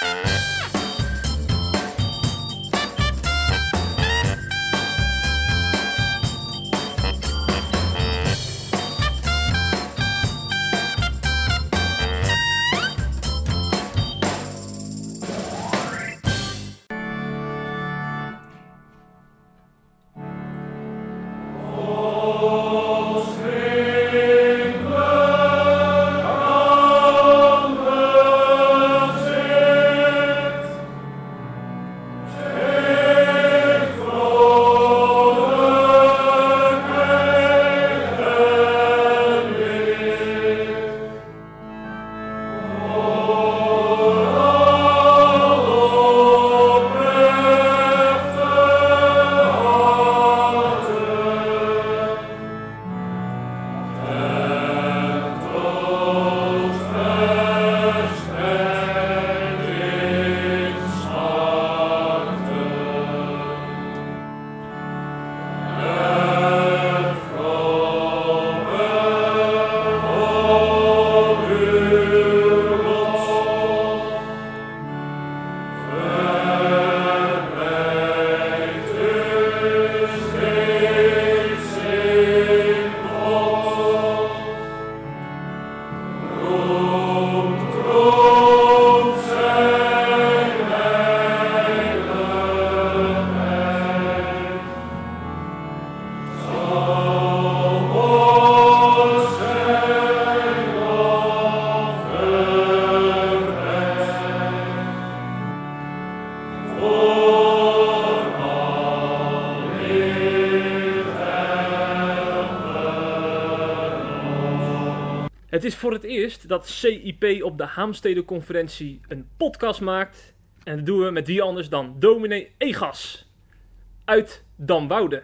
Het is voor het eerst dat CIP op de Haamstede-conferentie een podcast maakt. En dat doen we met wie anders dan dominee Egas. Uit Damwoude.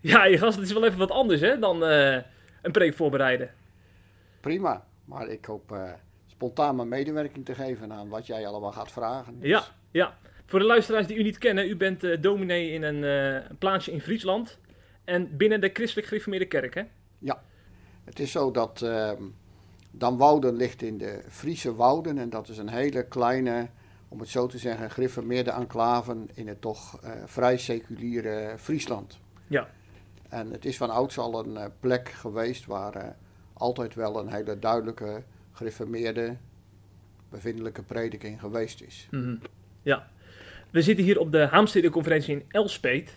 Ja, Egas, dat is wel even wat anders hè, dan eh, een preek voorbereiden. Prima, maar ik hoop eh, spontaan mijn medewerking te geven aan wat jij allemaal gaat vragen. Dus Ja, ja. Voor de luisteraars die u niet kennen, u bent eh, dominee in een, plaatsje in Friesland. En binnen de christelijk gereformeerde kerk, hè? Het is zo dat ehm Damwouden ligt in de Friese Wouden en dat is een hele kleine, om het zo te zeggen, gereformeerde enclaven in het toch eh, vrij seculiere Friesland. Ja. En het is van ouds al een eh, plek geweest waar eh, altijd wel een hele duidelijke gereformeerde bevindelijke prediking geweest is. Mhm. Ja. We zitten hier op de Haamstede-conferentie in Elspet.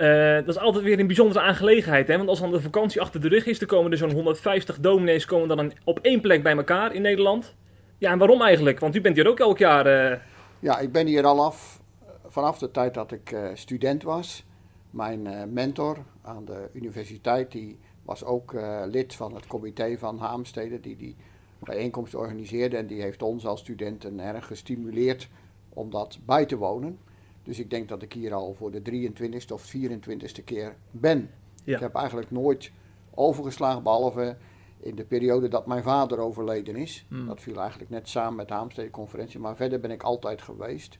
Eh, dat is altijd weer een bijzondere aangelegenheid, hè? want als dan de vakantie achter de rug is, dan komen er zo'n 150 dominees komen dan op één plek bij elkaar in Nederland. Ja, en waarom eigenlijk? Want u bent hier ook elk jaar. eh, Ja, ik ben hier al af vanaf de tijd dat ik eh, student was. Mijn mentor aan de universiteit die was ook lid van het comité van Haamstede die die bijeenkomst organiseerde. En die heeft ons als studenten erg gestimuleerd om dat bij te wonen. Dus ik denk dat ik hier al voor de 23ste of 24ste keer ben. Ja. Ik heb eigenlijk nooit overgeslagen, behalve in de periode dat mijn vader overleden is. Hmm. Dat viel eigenlijk net samen met de Haamstede-conferentie. Maar verder ben ik altijd geweest.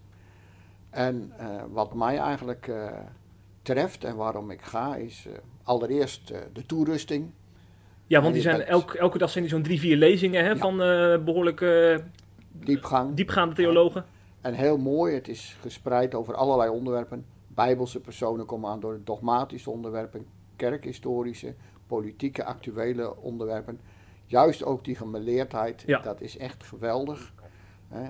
En eh, wat mij eigenlijk eh, treft en waarom ik ga, is eh, allereerst de toerusting. ja, want die zijn bent- elk, elke dag zijn die zo'n drie, vier lezingen hè, Ja. van eh, behoorlijk eh, Diepgang. diepgaande theologen. En heel mooi, het is gespreid over allerlei onderwerpen. Bijbelse personen komen aan door dogmatische onderwerpen, kerkhistorische, politieke, actuele onderwerpen. Juist ook die gemeleerdheid, Ja. dat is echt geweldig. Eh,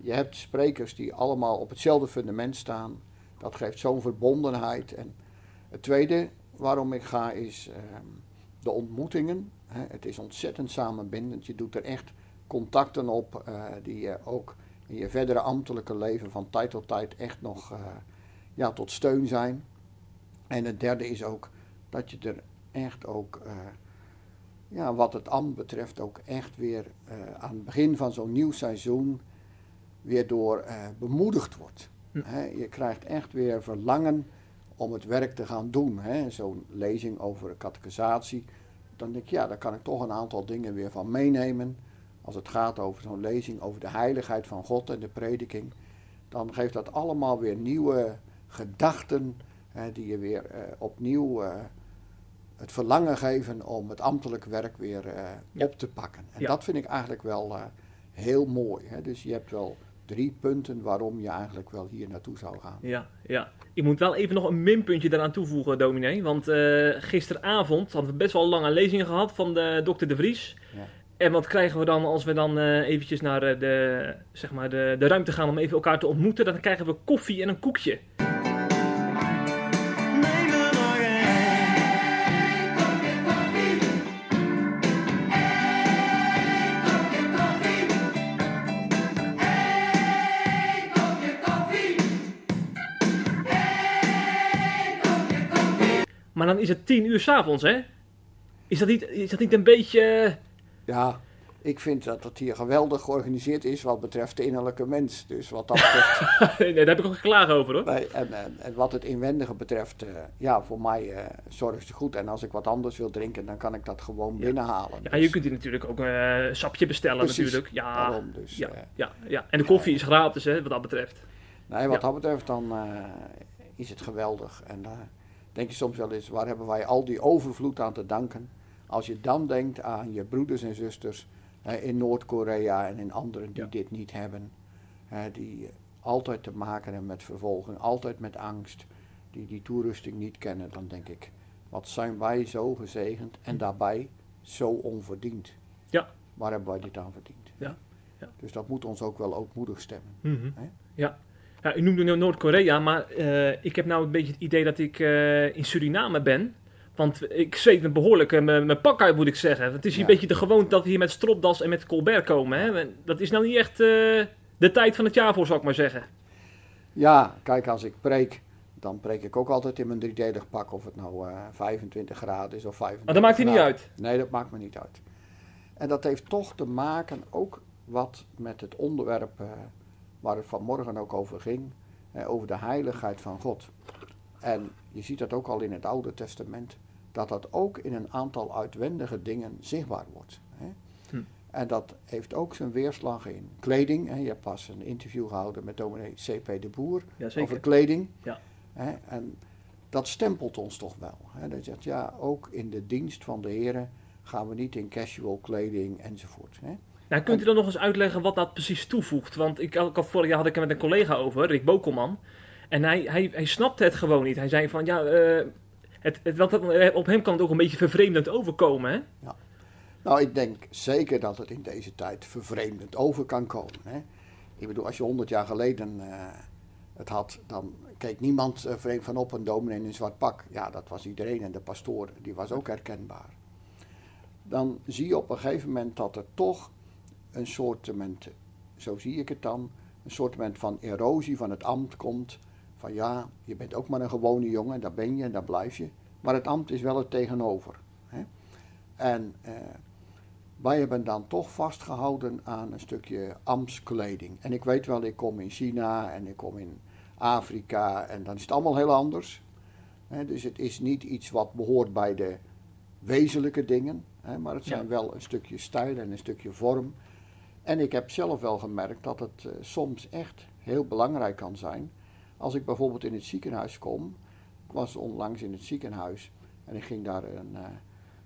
je hebt sprekers die allemaal op hetzelfde fundament staan. Dat geeft zo'n verbondenheid. En het tweede waarom ik ga is ehm, de ontmoetingen. Het is ontzettend samenbindend. Je doet er echt contacten op eh, die je ook in je verdere ambtelijke leven van tijd tot tijd echt nog eh, ja, tot steun zijn. En het derde is ook dat je er echt ook, eh, ja, wat het ambt betreft, ook echt weer eh, aan het begin van zo'n nieuw seizoen weer door bemoedigd wordt. Hm. Je krijgt echt weer verlangen om het werk te gaan doen. Zo'n lezing over catechisatie. Dan denk ik, ja, daar kan ik toch een aantal dingen weer van meenemen. Als het gaat over zo'n lezing over de heiligheid van God en de prediking. Dan geeft dat allemaal weer nieuwe gedachten. Hè, die je weer eh, opnieuw eh, het verlangen geven om het ambtelijk werk weer eh, Ja. op te pakken. En Ja. dat vind ik eigenlijk wel eh, heel mooi. Hè. Dus je hebt wel drie punten waarom je eigenlijk wel hier naartoe zou gaan. Ja, ja. Ik moet wel even nog een minpuntje daaraan toevoegen, dominee. Want eh, gisteravond hadden we best wel lange lezingen gehad van de dokter De Vries. En wat krijgen we dan als we dan eh, eventjes naar eh, de, zeg maar de, de ruimte gaan om even elkaar te ontmoeten? Dan krijgen we koffie en een koekje. Maar dan is het tien uur s'avonds, hè? Is dat, niet, is dat niet een beetje... eh, Ja, ik vind dat het hier geweldig georganiseerd is wat betreft de innerlijke mens. Dus wat dat betreft. nee, daar heb ik ook geklaagd over, hoor. nee, en, en, en wat het inwendige betreft, eh, ja, voor mij eh zorgt ze goed. En als ik wat anders wil drinken, dan kan ik dat gewoon binnenhalen. Ja, je kunt hier natuurlijk ook eh, een sapje bestellen, Precies, natuurlijk. Ja, daarom dus, ja, eh. ja, ja. En de koffie is gratis, hè, wat dat betreft. Nee, wat dat betreft dan eh, is het geweldig. En daar denk je soms wel eens, waar hebben wij al die overvloed aan te danken? Als je dan denkt aan je broeders en zusters in Noord-Korea en in anderen die Ja. dit niet hebben. die altijd te maken hebben met vervolging, altijd met angst. Die die toerusting niet kennen. Dan denk ik, wat zijn wij zo gezegend en daarbij zo onverdiend. Ja. Waar hebben wij dit aan verdiend? Ja, ja. Dus dat moet ons ook wel ootmoedig stemmen. Mhm. Hè? Ja. ja, u noemde nu Noord-Korea, maar eh, ik heb nou een beetje het idee dat ik eh, in Suriname ben. Want ik zweet me behoorlijk eh, mijn pak uit, moet ik zeggen. Het is hier Ja. een beetje de gewoonte dat we hier met stropdas en met Colbert komen. Hè? Dat is nou niet echt eh, de tijd van het jaar voor, zal ik maar zeggen. Ja, kijk, als ik preek, dan preek ik ook altijd in mijn driedelig pak. Of het nou eh 25 graden is of 25 Maar dat maakt hier niet uit. Nee, dat maakt me niet uit. En dat heeft toch te maken ook wat met het onderwerp eh, waar het vanmorgen ook over ging. eh, over de heiligheid van God. En je ziet dat ook al in het Oude Testament. Dat dat ook in een aantal uitwendige dingen zichtbaar wordt. Hè? Hm. En dat heeft ook zijn weerslag in kleding. Hè? Je hebt pas een interview gehouden met dominee C.P. de Boer over kleding. Ja. Hè? En dat stempelt ons toch wel. Hè? Dat zegt, ja, ook in de dienst van de heren gaan we niet in casual kleding enzovoort. Hè? Nou, kunt u dan nog eens uitleggen wat dat precies toevoegt? Want ik, ik had, vorig jaar had ik er met een collega over, Rick Bokelman. En hij, hij, hij snapte het gewoon niet. Hij zei van, ja, eh, het, het, want het- op hem kan het ook een beetje vervreemdend overkomen, hè? Nou, ik denk zeker dat het in deze tijd vervreemdend over kan komen. Hè? Ik bedoel, als je honderd jaar geleden eh, het had, dan keek niemand eh, vreemd van op een dominee in een zwart pak. Ja, dat was iedereen en de pastoor, die was ook herkenbaar. Dan zie je op een gegeven moment dat er toch een soort, zo zie ik het dan, een soort van erosie van het ambt komt. Van ja, je bent ook maar een gewone jongen, daar ben je en daar blijf je. Maar het ambt is wel het tegenover. Hè? En eh, wij hebben dan toch vastgehouden aan een stukje ambtskleding. En ik weet wel, ik kom in China en ik kom in Afrika en dan is het allemaal heel anders. Hè, dus het is niet iets wat behoort bij de wezenlijke dingen, hè, maar het zijn Ja. wel een stukje stijl en een stukje vorm. En ik heb zelf wel gemerkt dat het eh, soms echt heel belangrijk kan zijn. Als ik bijvoorbeeld in het ziekenhuis kom, ik was onlangs in het ziekenhuis en ik ging daar een eh,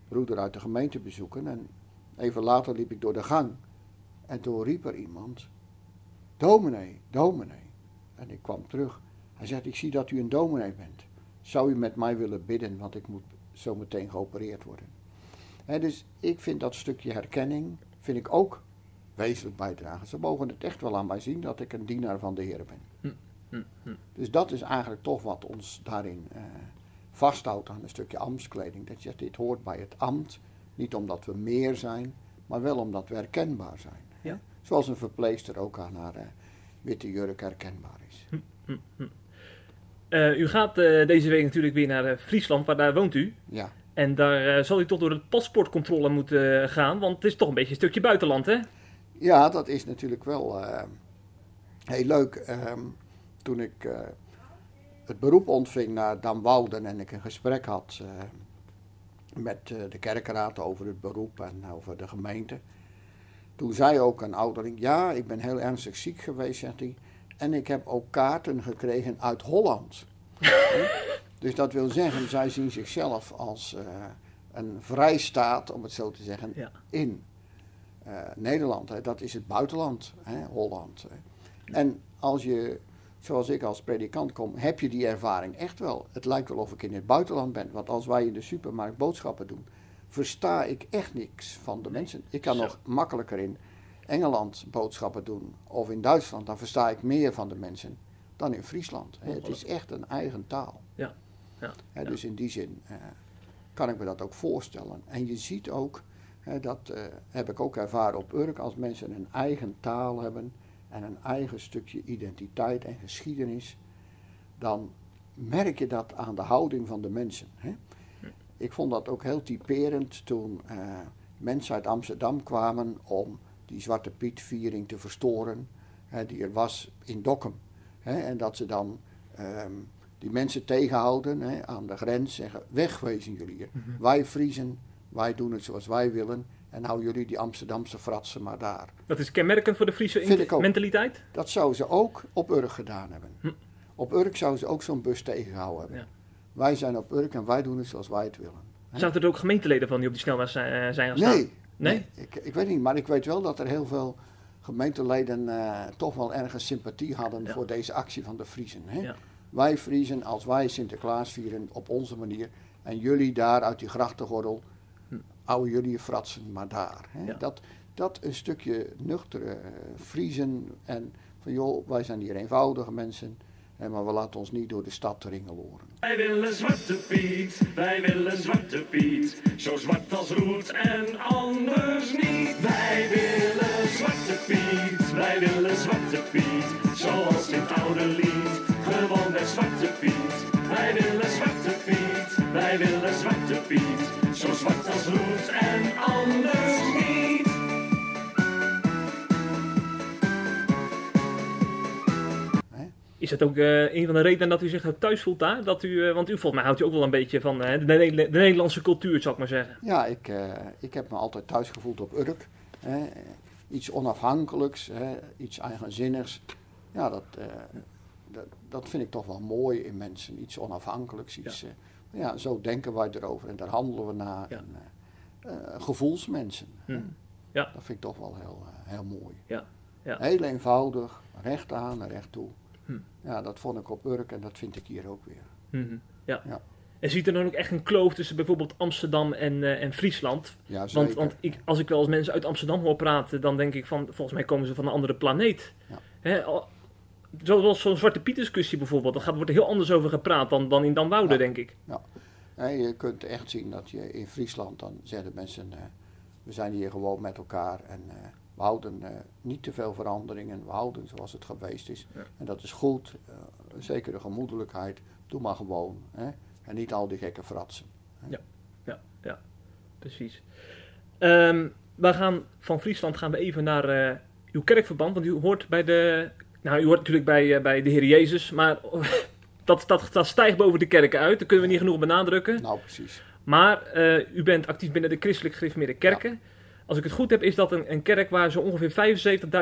broeder uit de gemeente bezoeken. En even later liep ik door de gang en toen riep er iemand, dominee, dominee. En ik kwam terug. Hij zegt, ik zie dat u een dominee bent. Zou u met mij willen bidden, want ik moet zo meteen geopereerd worden. Dus ik vind dat stukje herkenning, vind ik ook wezenlijk bijdragen. Ze mogen het echt wel aan mij zien dat ik een dienaar van de Heer ben. Hm, hm. Dus dat is eigenlijk toch wat ons daarin eh, vasthoudt aan een stukje ambtskleding. Dat je zegt, dit hoort bij het ambt, niet omdat we meer zijn, maar wel omdat we herkenbaar zijn. Ja. Zoals een verpleegster ook aan haar eh, witte jurk herkenbaar is. Eh, u gaat deze week natuurlijk weer naar Friesland, waar daar woont u. Ja. En daar zal u toch door de paspoortcontrole moeten gaan, want het is toch een beetje een stukje buitenland, hè? Ja, dat is natuurlijk wel heel leuk. Ehm, toen ik eh, het beroep ontving naar Damwouden en ik een gesprek had eh, met eh, de kerkraad over het beroep en over de gemeente. Toen zei ook een ouderling, ja, ik ben heel ernstig ziek geweest, zegt hij. En ik heb ook kaarten gekregen uit Holland. Dus dat wil zeggen, zij zien zichzelf als een vrijstaat, om het zo te zeggen, Ja. in Nederland. Hè. Dat is het buitenland, hè, Holland. Hè. En als je, zoals ik als predikant kom, heb je die ervaring echt wel. Het lijkt wel of ik in het buitenland ben. Want als wij in de supermarkt boodschappen doen, versta ik echt niks van de mensen. Ik kan Zo. nog makkelijker in Engeland boodschappen doen of in Duitsland. Dan versta ik meer van de mensen dan in Friesland. Het is echt een eigen taal. Ja. Ja. Dus in die zin eh, kan ik me dat ook voorstellen. En je ziet ook, dat eh, heb ik ook ervaren op Urk, als mensen een eigen taal hebben en een eigen stukje identiteit en geschiedenis, dan merk je dat aan de houding van de mensen. Hè. Ik vond dat ook heel typerend toen eh, mensen uit Amsterdam kwamen om die Zwarte Piet viering te verstoren, hè, die er was in Dokkum. Hè, en dat ze dan ehm, die mensen tegenhouden hè, aan de grens, zeggen wegwezen jullie hier. Wij Friesen, wij doen het zoals wij willen en hou jullie die Amsterdamse fratsen maar daar. Dat is kenmerkend voor de Friese mentaliteit. Dat zou ze ook op Urk gedaan hebben. Hm. Op Urk zou ze ook zo'n bus tegengehouden hebben. Ja. Wij zijn op Urk en wij doen het zoals wij het willen. Zaten er ook gemeenteleden van die op die snelweg zijn, eh, zijn gaan staan? Nee, Nee? ik, ik weet niet, maar ik weet wel dat er heel veel gemeenteleden eh, toch wel ergens sympathie hadden Ja. voor deze actie van de Friesen. Hè? Ja. Wij Friesen, als wij Sinterklaas vieren op onze manier en jullie daar uit die grachtengordel, Houden jullie je fratsen maar daar. Hè? Ja. Dat, dat een stukje nuchtere eh, Friesen en van joh, wij zijn hier eenvoudige mensen, hè, maar we laten ons niet door de stad ringeloren. Wij willen Zwarte Piet, wij willen Zwarte Piet. Zo zwart als roet en anders niet. Wij willen Zwarte Piet, wij willen Zwarte Piet. Zoals dit oude lied, Is dat ook eh, een van de redenen dat u zich thuis voelt daar? Dat u, eh, want u volgens mij houdt u ook wel een beetje van eh, de, de Nederlandse cultuur, zou ik maar zeggen. Ja, ik, ik heb me altijd thuis gevoeld op Urk. Iets onafhankelijks, iets eigenzinnigs. Ja, dat, dat, dat vind ik toch wel mooi in mensen. Iets onafhankelijks, iets... eh, ja, zo denken wij erover en daar handelen we naar. Ja. En, gevoelsmensen. hè. Hm. Ja. Dat vind ik toch wel heel, heel mooi. Ja, ja. Heel eenvoudig, recht aan en recht toe. Hm. Ja, dat vond ik op Urk en dat vind ik hier ook weer. Mhm. ja. Ja. En ziet er dan ook echt een kloof tussen bijvoorbeeld Amsterdam en, eh, en Friesland? Ja, zeker. Want, want ik, als ik wel eens mensen uit Amsterdam hoor praten, dan denk ik van, volgens mij komen ze van een andere planeet. Ja. Hè, al- zoals zo'n Zwarte Piet discussie bijvoorbeeld, daar wordt er heel anders over gepraat dan, dan in Damwoude, Ja. denk ik. Ja, je kunt echt zien dat je in Friesland, dan zeggen mensen, we zijn hier gewoon met elkaar en eh, we houden eh, niet te veel veranderingen, we houden zoals het geweest is. Ja. En dat is goed, eh, een zekere gemoedelijkheid, doe maar gewoon. Hè? En niet al die gekke fratsen. Precies. Ehm, we gaan van Friesland gaan we even naar eh, uw kerkverband, want u hoort bij de, nou u hoort natuurlijk bij, bij de Heer Jezus, maar dat, dat, dat stijgt boven de kerken uit, dat kunnen we niet genoeg benadrukken. Nou, precies. Maar u bent actief binnen de christelijk gereformeerde kerken. Als ik het goed heb, is dat een, een kerk waar zo ongeveer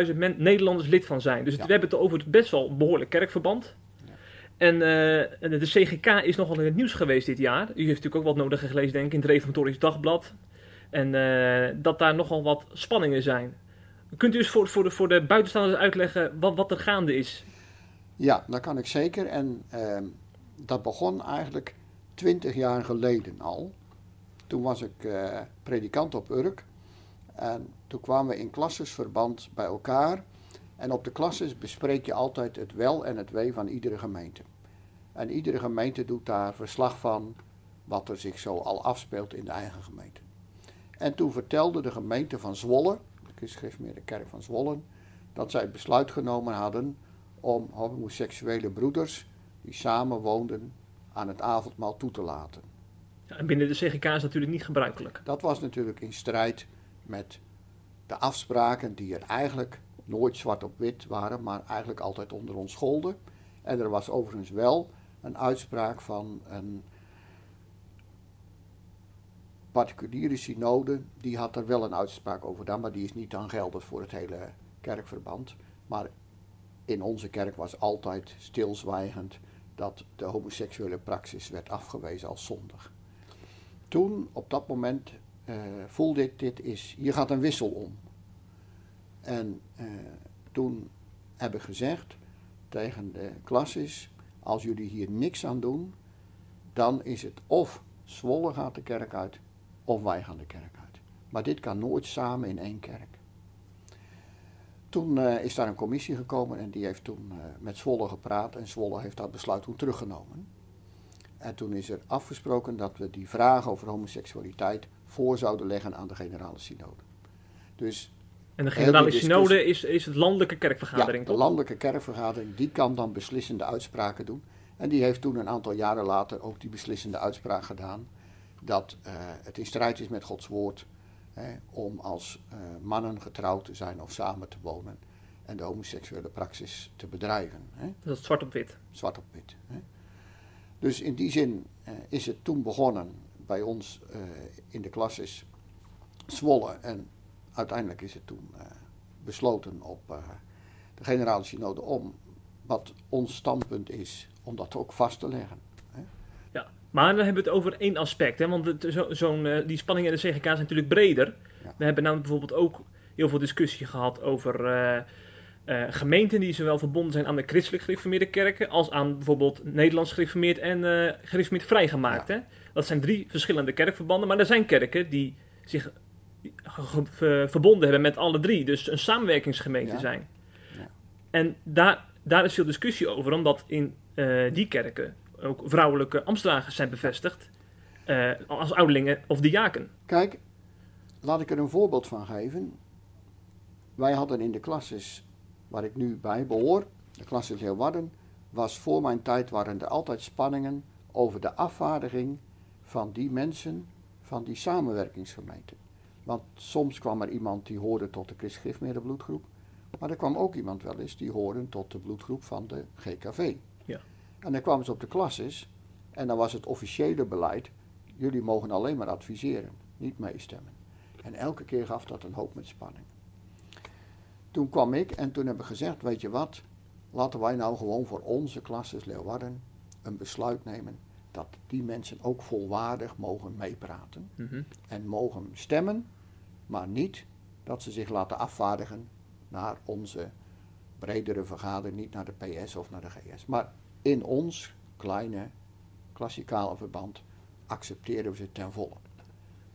75.000 men- Nederlanders lid van zijn. Dus het- Ja. we hebben het over het best wel een behoorlijk kerkverband. Ja. En eh, de CGK is nogal in het nieuws geweest dit jaar. U heeft natuurlijk ook wat nodig gelezen, denk ik, in het Reformatorisch Dagblad. En eh, dat daar nogal wat spanningen zijn. Kunt u eens voor, voor, de, voor de buitenstaanders uitleggen wat, wat er gaande is? Ja, dat kan ik zeker. En ehm, dat begon eigenlijk twintig jaar geleden al. Toen was ik eh, predikant op Urk. En toen kwamen we in klassesverband bij elkaar. En op de klasses bespreek je altijd het wel en het wee van iedere gemeente. En iedere gemeente doet daar verslag van wat er zich zo al afspeelt in de eigen gemeente. En toen vertelde de gemeente van Zwolle, de Kerk van Zwolle, dat zij het besluit genomen hadden om homoseksuele broeders die samen woonden aan het avondmaal toe te laten. Ja, en binnen de CGK is dat natuurlijk niet gebruikelijk. Dat was natuurlijk in strijd met de afspraken die er eigenlijk nooit zwart op wit waren, maar eigenlijk altijd onder ons scholden. En er was overigens wel een uitspraak van een particuliere synode, die had er wel een uitspraak over gedaan, maar die is niet dan geldig voor het hele kerkverband. Maar in onze kerk was altijd stilzwijgend dat de homoseksuele praxis werd afgewezen als zondig. Toen, op dat moment, eh, voelde ik, dit is, hier gaat een wissel om. En eh, toen heb ik gezegd tegen de klasses, als jullie hier niks aan doen, dan is het of Zwolle gaat de kerk uit, of wij gaan de kerk uit. Maar dit kan nooit samen in één kerk. Toen eh, is daar een commissie gekomen en die heeft toen met Zwolle gepraat en Zwolle heeft dat besluit toen teruggenomen. En toen is er afgesproken dat we die vraag over homoseksualiteit voor zouden leggen aan de generale synode. Dus En de generale die synode discussie- is, is het landelijke kerkvergadering, ja, de landelijke kerkvergadering, die kan dan beslissende uitspraken doen. En die heeft toen een aantal jaren later ook die beslissende uitspraak gedaan. Dat eh, het in strijd is met Gods woord hè, om als eh, mannen getrouwd te zijn of samen te wonen. En de homoseksuele praxis te bedrijven. Hè Dat is zwart op wit. zwart op wit. Hè. Dus in die zin eh, is het toen begonnen bij ons eh, in de klasses Zwolle. En uiteindelijk is het toen eh, besloten op eh, de generale synode om wat ons standpunt is, om dat ook vast te leggen. Ja. Maar dan hebben we het over één aspect. Hè? Want het- zo, zo'n, die spanningen in de CGK zijn natuurlijk breder. Ja. We hebben namelijk bijvoorbeeld ook heel veel discussie gehad over gemeenten die zowel verbonden zijn aan de christelijk gereformeerde kerken als aan bijvoorbeeld Nederlands gereformeerd en eh gereformeerd vrijgemaakt. Hè? Dat zijn drie verschillende kerkverbanden, maar er zijn kerken die zich ver- verbonden hebben met alle drie, dus een samenwerkingsgemeente Ja. zijn. Ja. En daar, daar is veel discussie over, omdat in eh, die kerken ook vrouwelijke ambtsdragers zijn bevestigd eh, als ouderlingen of diaken. Kijk, laat ik er een voorbeeld van geven. Wij hadden in de klasses waar ik nu bij behoor, de klasses Leeuwarden, was voor mijn tijd waren er altijd spanningen over de afvaardiging van die mensen van die samenwerkingsgemeenten. Want soms kwam er iemand die hoorde tot de christgriftmeerde bloedgroep, maar er kwam ook iemand wel eens die hoorde tot de bloedgroep van de GKV. Ja. En dan kwamen ze op de klasses en dan was het officiële beleid, jullie mogen alleen maar adviseren, niet meestemmen. En elke keer gaf dat een hoop met spanning. Toen kwam ik en toen hebben we gezegd, weet je wat, laten wij nou gewoon voor onze klasses Leeuwarden een besluit nemen dat die mensen ook volwaardig mogen meepraten Mhm. en mogen stemmen, maar niet dat ze zich laten afvaardigen naar onze bredere vergadering, niet naar de PS of naar de GS. Maar in ons kleine klassikale verband accepteren we ze ten volle.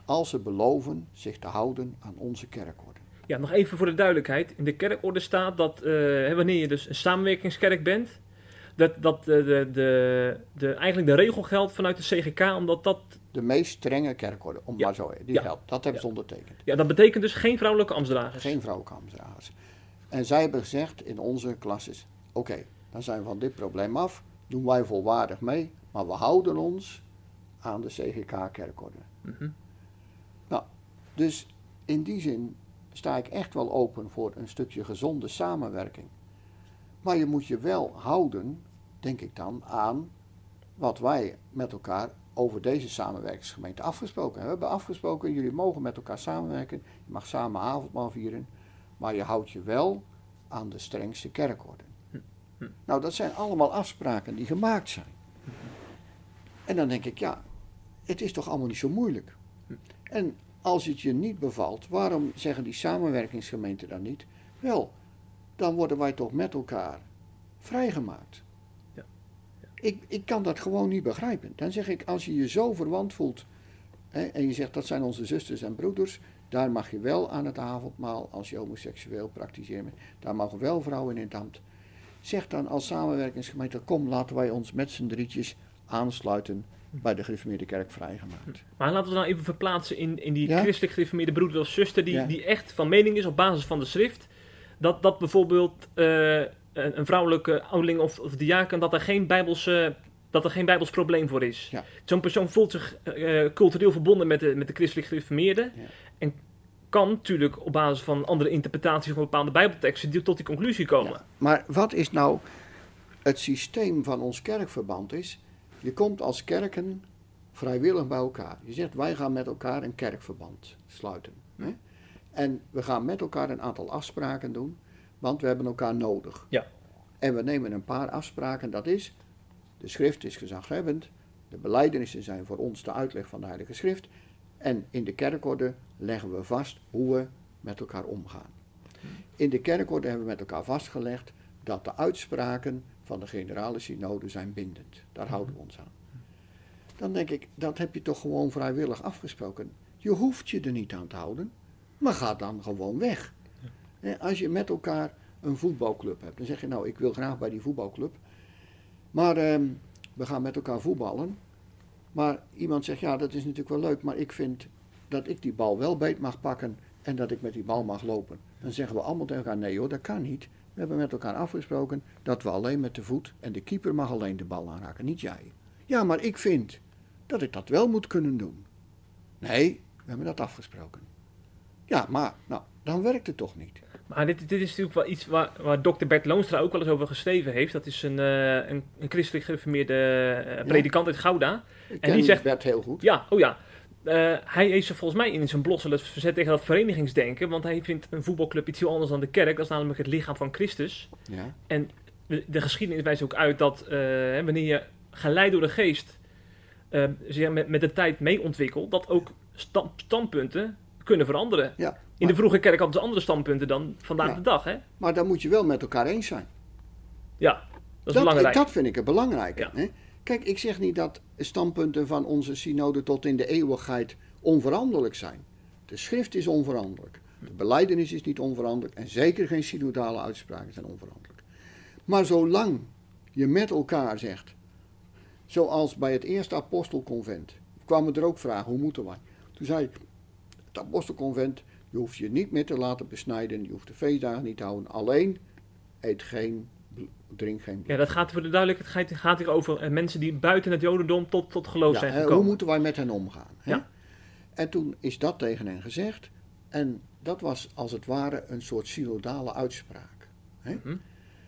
Als ze beloven zich te houden aan onze kerkorde. Ja, nog even voor de duidelijkheid. In de kerkorde staat dat eh, wanneer je dus een samenwerkingskerk bent, dat, dat de, de, de, eigenlijk de regel geldt vanuit de CGK, omdat dat, De meest strenge kerkorde, om Ja. maar zo die Ja. geldt. Dat hebben ze ondertekend. ja, dat betekent dus geen vrouwelijke ambtsdragers. Geen vrouwenkampdragers. En zij hebben gezegd in onze klasses: oké, dan zijn we van dit probleem af, doen wij volwaardig mee, maar we houden ons aan de CGK-kerkorde. Mhm. Dus in die zin sta ik echt wel open voor een stukje gezonde samenwerking. Maar je moet je wel houden, denk ik dan, aan wat wij met elkaar over deze samenwerkingsgemeente afgesproken hebben. We hebben afgesproken, jullie mogen met elkaar samenwerken, je mag samen avondmaal vieren, maar je houdt je wel aan de strengste kerkorde. Nou, dat zijn allemaal afspraken die gemaakt zijn. En dan denk ik, ja, het is toch allemaal niet zo moeilijk. En als het je niet bevalt, waarom zeggen die samenwerkingsgemeenten dan niet? Wel, dan worden wij toch met elkaar vrijgemaakt. Ja. Ik, ik kan dat gewoon niet begrijpen. Dan zeg ik, als je je zo verwant voelt hè, en je zegt dat zijn onze zusters en broeders, daar mag je wel aan het avondmaal als je homoseksueel praktiseert. Daar mogen wel vrouwen in het ambt. Zeg dan als samenwerkingsgemeente, kom laten wij ons met z'n drietjes aansluiten bij de gereformeerde kerk vrijgemaakt. Maar laten we nou even verplaatsen in, in die Ja? christelijk gereformeerde broeder of zuster, die, Ja. die echt van mening is op basis van de schrift, dat, dat bijvoorbeeld eh, een, een vrouwelijke ouderling of, of diaken, dat er geen bijbelse... Dat er geen bijbels probleem voor is. Ja. Zo'n persoon voelt zich eh, cultureel verbonden met de, met de christelijk gereformeerden. Ja. En kan natuurlijk op basis van andere interpretaties van bepaalde bijbelteksten tot die conclusie komen. Ja, Maar wat is nou het systeem van ons kerkverband is? Je komt als kerken vrijwillig bij elkaar. Je zegt wij gaan met elkaar een kerkverband sluiten. Hè? En we gaan met elkaar een aantal afspraken doen, want we hebben elkaar nodig. Ja. En we nemen een paar afspraken, dat is, de schrift is gezaghebbend, de belijdenissen zijn voor ons de uitleg van de Heilige Schrift, en in de kerkorde leggen we vast hoe we met elkaar omgaan. In de kerkorde hebben we met elkaar vastgelegd dat de uitspraken van de generale synode zijn bindend. Daar houden we ons aan. Dan denk ik, dat heb je toch gewoon vrijwillig afgesproken. Je hoeft je er niet aan te houden, maar ga dan gewoon weg. Als je met elkaar een voetbalclub hebt, dan zeg je nou, ik wil graag bij die voetbalclub. Maar ehm, we gaan met elkaar voetballen. Maar iemand zegt, ja, dat is natuurlijk wel leuk, maar ik vind dat ik die bal wel beet mag pakken en dat ik met die bal mag lopen. Dan zeggen we allemaal tegen elkaar, nee hoor, dat kan niet. We hebben met elkaar afgesproken dat we alleen met de voet en de keeper mag alleen de bal aanraken, niet jij. Ja, maar ik vind dat ik dat wel moet kunnen doen. Nee, we hebben dat afgesproken. Ja, maar, nou, dan werkt het toch niet. Maar dit, dit is natuurlijk wel iets waar, waar dokter Bert Loonstra ook wel eens over geschreven heeft. Dat is een, eh, een, een christelijk gereformeerde eh, predikant uit Gouda. Ik En die zegt- Bert heel goed. Ja, oh ja. Eh, hij heeft zich volgens mij in zijn blog eens verzet tegen dat verenigingsdenken. Want hij vindt een voetbalclub iets heel anders dan de kerk. Dat is namelijk het lichaam van Christus. Ja. En de de geschiedenis wijst ook uit dat wanneer je geleid door de geest met, met de tijd mee ontwikkelt, dat ook sta- standpunten kunnen veranderen. Ja, In de vroege kerk hadden ze andere standpunten dan vandaag Ja. de dag. Hè? Maar dan moet je wel met elkaar eens zijn. Ja, dat is Dat, belangrijk. dat vind ik het belangrijke. Ja. Hè? Kijk, ik zeg niet dat standpunten van onze synode tot in de eeuwigheid onveranderlijk zijn. De schrift is onveranderlijk. De beleidenis is niet onveranderlijk. En zeker geen synodale uitspraken zijn onveranderlijk. Maar zolang je met elkaar zegt, zoals bij het eerste apostelconvent, kwamen er ook vragen, hoe moeten wij? Toen zei het apostelconvent, je hoeft je niet meer te laten besnijden, je hoeft de feestdagen niet te houden. Alleen, eet geen, drink geen bloed. Ja, dat gaat voor de duidelijkheid gaat, gaat hier over eh, mensen die buiten het jodendom tot, tot geloof Ja, zijn gekomen. hoe moeten wij met hen omgaan? Hè? Ja. En toen is dat tegen hen gezegd. En dat was als het ware een soort synodale uitspraak. Hè? Mhm.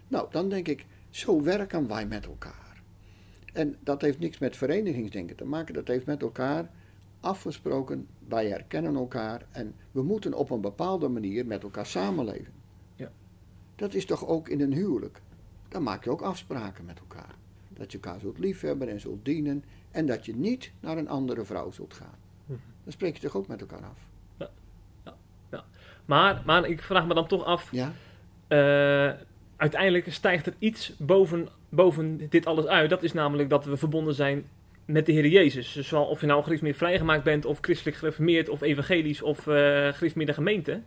Nou, dan denk ik, zo werken wij met elkaar. En dat heeft niks met verenigingsdenken te maken. Dat heeft met elkaar afgesproken. Wij herkennen elkaar en we moeten op een bepaalde manier met elkaar samenleven. Ja. Dat is toch ook in een huwelijk. Dan maak je ook afspraken met elkaar. Dat je elkaar zult liefhebben en zult dienen. En dat je niet naar een andere vrouw zult gaan. Mhm. Dan spreek je toch ook met elkaar af. Maar, maar ik vraag me dan toch af, Ja? eh, uiteindelijk stijgt er iets boven, boven dit alles uit. Dat is namelijk dat we verbonden zijn met de Heer Jezus. Dus of je nou gereformeerd vrijgemaakt bent, of christelijk gereformeerd, of evangelisch, of eh gereformeerde gemeente.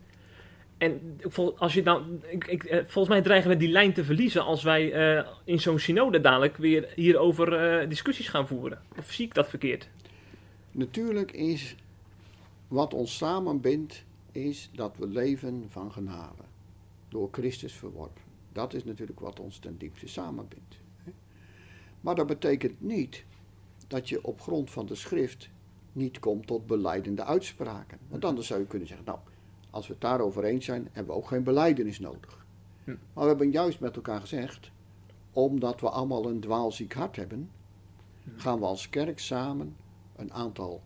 En als je ik, eh, volgens mij dreigen we die lijn te verliezen als wij eh, in zo'n synode dadelijk weer hierover discussies gaan voeren. Of zie ik dat verkeerd? Natuurlijk is wat ons samenbindt, is dat we leven van genade. Door Christus verworpen. Dat is natuurlijk wat ons ten diepste samenbindt. Maar dat betekent niet dat je op grond van de schrift niet komt tot beleidende uitspraken. Want anders zou je kunnen zeggen, nou, als we het daarover eens zijn, hebben we ook geen beleidenis nodig. Hm. Maar we hebben juist met elkaar gezegd, omdat we allemaal een dwaalziek hart hebben, gaan we als kerk samen een aantal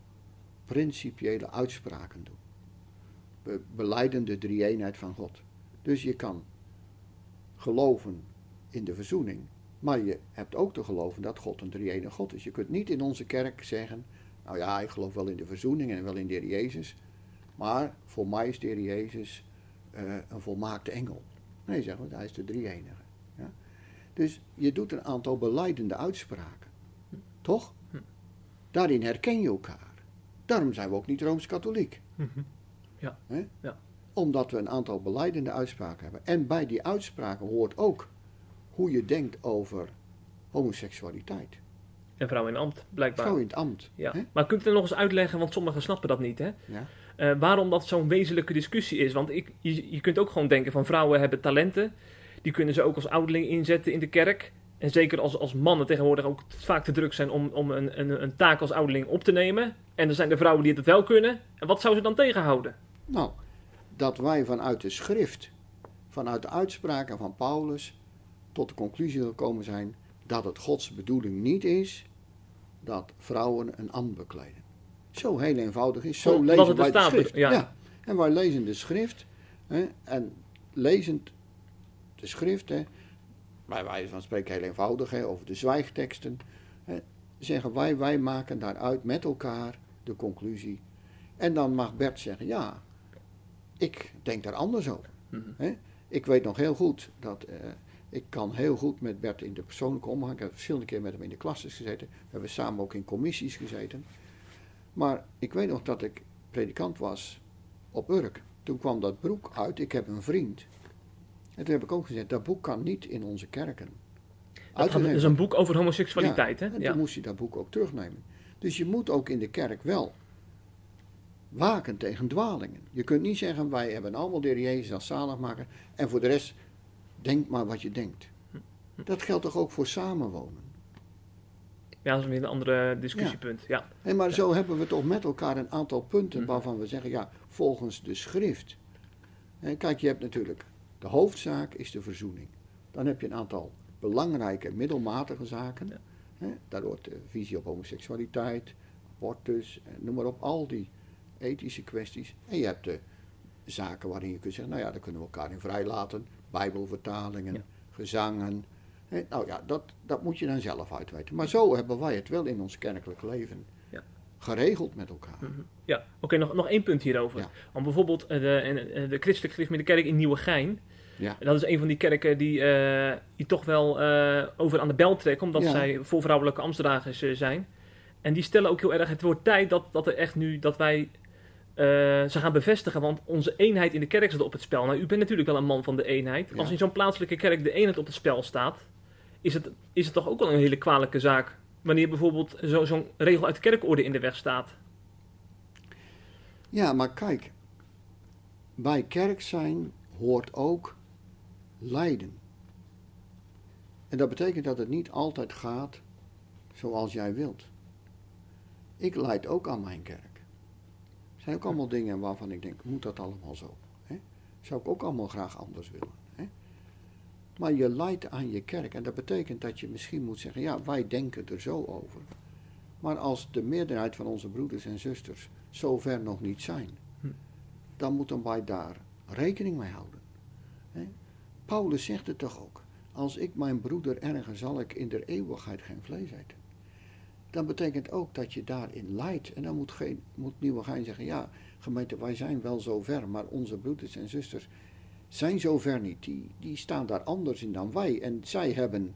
principiële uitspraken doen. We beleiden de drie-eenheid van God. Dus je kan geloven in de verzoening, maar je hebt ook te geloven dat God een drie-ene God is. Je kunt niet in onze kerk zeggen, nou ja, ik geloof wel in de verzoening en wel in de Heer Jezus, maar voor mij is de Heer Jezus eh, een volmaakte engel. Nee, zeggen we, hij is de drie-enige. Ja? Dus je doet een aantal beleidende uitspraken. Toch? Daarin herken je elkaar. Daarom zijn we ook niet rooms-katholiek. Ja. Hè? Ja. Omdat we een aantal beleidende uitspraken hebben. En bij die uitspraken hoort ook hoe je denkt over homoseksualiteit. En vrouw in ambt, blijkbaar. Vrouw in het ambt. Ja. Hè? Maar kunt u nog eens uitleggen, want sommigen snappen dat niet, hè? Ja. Eh, waarom dat zo'n wezenlijke discussie is. Want ik, je, je kunt ook gewoon denken van vrouwen hebben talenten. Die kunnen ze ook als ouderling inzetten in de kerk. En zeker als, als mannen tegenwoordig ook vaak te druk zijn om, om een, een, een taak als ouderling op te nemen. En er zijn de vrouwen die het wel kunnen. En wat zou ze dan tegenhouden? Nou, dat wij vanuit de schrift, vanuit de uitspraken van Paulus, tot de conclusie gekomen zijn dat het Gods bedoeling niet is dat vrouwen een ambt bekleden. Zo heel eenvoudig is. Zo Omdat lezen het wij de staat, schrift. ja. En wij lezen de schrift. Hè, en lezend de schrift, hè, bij wijze van spreken heel eenvoudig, hè, over de zwijgteksten, hè, zeggen wij, wij maken daaruit met elkaar de conclusie. En dan mag Bert zeggen, ja, ik denk daar anders over. Mhm. Hè? Ik weet nog heel goed dat eh, Ik kan heel goed met Bert in de persoonlijke omgang. Ik heb verschillende keer met hem in de klasses gezeten. We hebben samen ook in commissies gezeten. Maar ik weet nog dat ik predikant was op Urk. Toen kwam dat boek uit. Ik heb een vriend. En toen heb ik ook gezegd, dat boek kan niet in onze kerken. Dat gaat- is een boek over homoseksualiteit, Ja, hè? En Ja. toen moest hij dat boek ook terugnemen. Dus je moet ook in de kerk wel waken tegen dwalingen. Je kunt niet zeggen, wij hebben allemaal de Jezus als zaligmaker en voor de rest, denk maar wat je denkt. Dat geldt toch ook voor samenwonen. Ja, dat is weer een andere discussiepunt. Ja. Maar zo hebben we toch met elkaar een aantal punten Mhm. waarvan we zeggen, ja, volgens de schrift. Kijk, je hebt natuurlijk, de hoofdzaak is de verzoening. Dan heb je een aantal belangrijke middelmatige zaken. Ja. Daar hoort de visie op homoseksualiteit, abortus, noem maar op, al die ethische kwesties. En je hebt de zaken waarin je kunt zeggen, nou ja, daar kunnen we elkaar in vrijlaten. Bijbelvertalingen, Ja. gezangen. Nou ja, dat, dat moet je dan zelf uitweten. Maar zo hebben wij het wel in ons kerkelijk leven Ja. geregeld met elkaar. Mhm. Ja, oké, nog, nog één punt hierover. Ja. Want bijvoorbeeld eh, de, eh, de christelijke gereformeerde kerk in Nieuwegein. Ja. Dat is een van die kerken die, eh, die toch wel over aan de bel trekken, omdat Ja. zij voor vrouwelijke ambtsdragers zijn. En die stellen ook heel erg, het wordt tijd dat, dat er echt nu, dat wij eh, ze gaan bevestigen, want onze eenheid in de kerk staat op het spel. Nou, u bent natuurlijk wel een man van de eenheid. Ja. Als in zo'n plaatselijke kerk de eenheid op het spel staat, is het, is het toch ook wel een hele kwalijke zaak. Wanneer bijvoorbeeld zo- zo'n regel uit de kerkorde in de weg staat. Ja, maar kijk, bij kerk zijn hoort ook lijden. En dat betekent dat het niet altijd gaat zoals jij wilt. Ik leid ook aan mijn kerk. Zijn ook allemaal dingen waarvan ik denk, moet dat allemaal zo? Hè? Zou ik ook allemaal graag anders willen. Hè? Maar je leidt aan je kerk en dat betekent dat je misschien moet zeggen, ja, wij denken er zo over. Maar als de meerderheid van onze broeders en zusters zover nog niet zijn, Hm. dan moeten wij daar rekening mee houden. Hè? Paulus zegt het toch ook. Als ik mijn broeder erger, zal ik in der eeuwigheid geen vlees eten. Dan betekent ook dat je daarin leidt. En dan moet, geen, moet Nieuwegein zeggen, ja, gemeente, wij zijn wel zover, maar onze broeders en zusters zijn zover niet. Die, die staan daar anders in dan wij. En zij hebben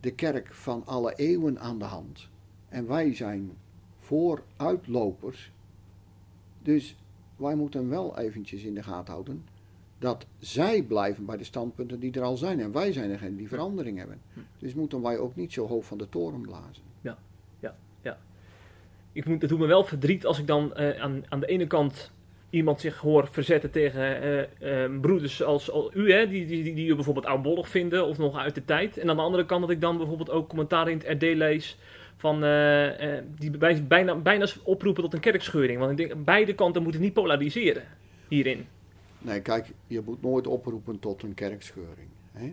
de kerk van alle eeuwen aan de hand. En wij zijn vooruitlopers. Dus wij moeten wel eventjes in de gaten houden dat zij blijven bij de standpunten die er al zijn. En wij zijn degene die verandering hebben. Dus moeten wij ook niet zo hoog van de toren blazen. Ik moet, het doet me wel verdriet als ik dan eh, aan, aan de ene kant iemand zich hoor verzetten tegen eh, eh, broeders als, u, hè, die, die, die, die u bijvoorbeeld oudbollig vinden of nog uit de tijd. En aan de andere kant dat ik dan bijvoorbeeld ook commentaar in het RD lees van, die bij- bijna, bijna oproepen tot een kerkscheuring. Want ik denk, beide kanten moeten niet polariseren hierin. Nee, kijk, je moet nooit oproepen tot een kerkscheuring. Hè?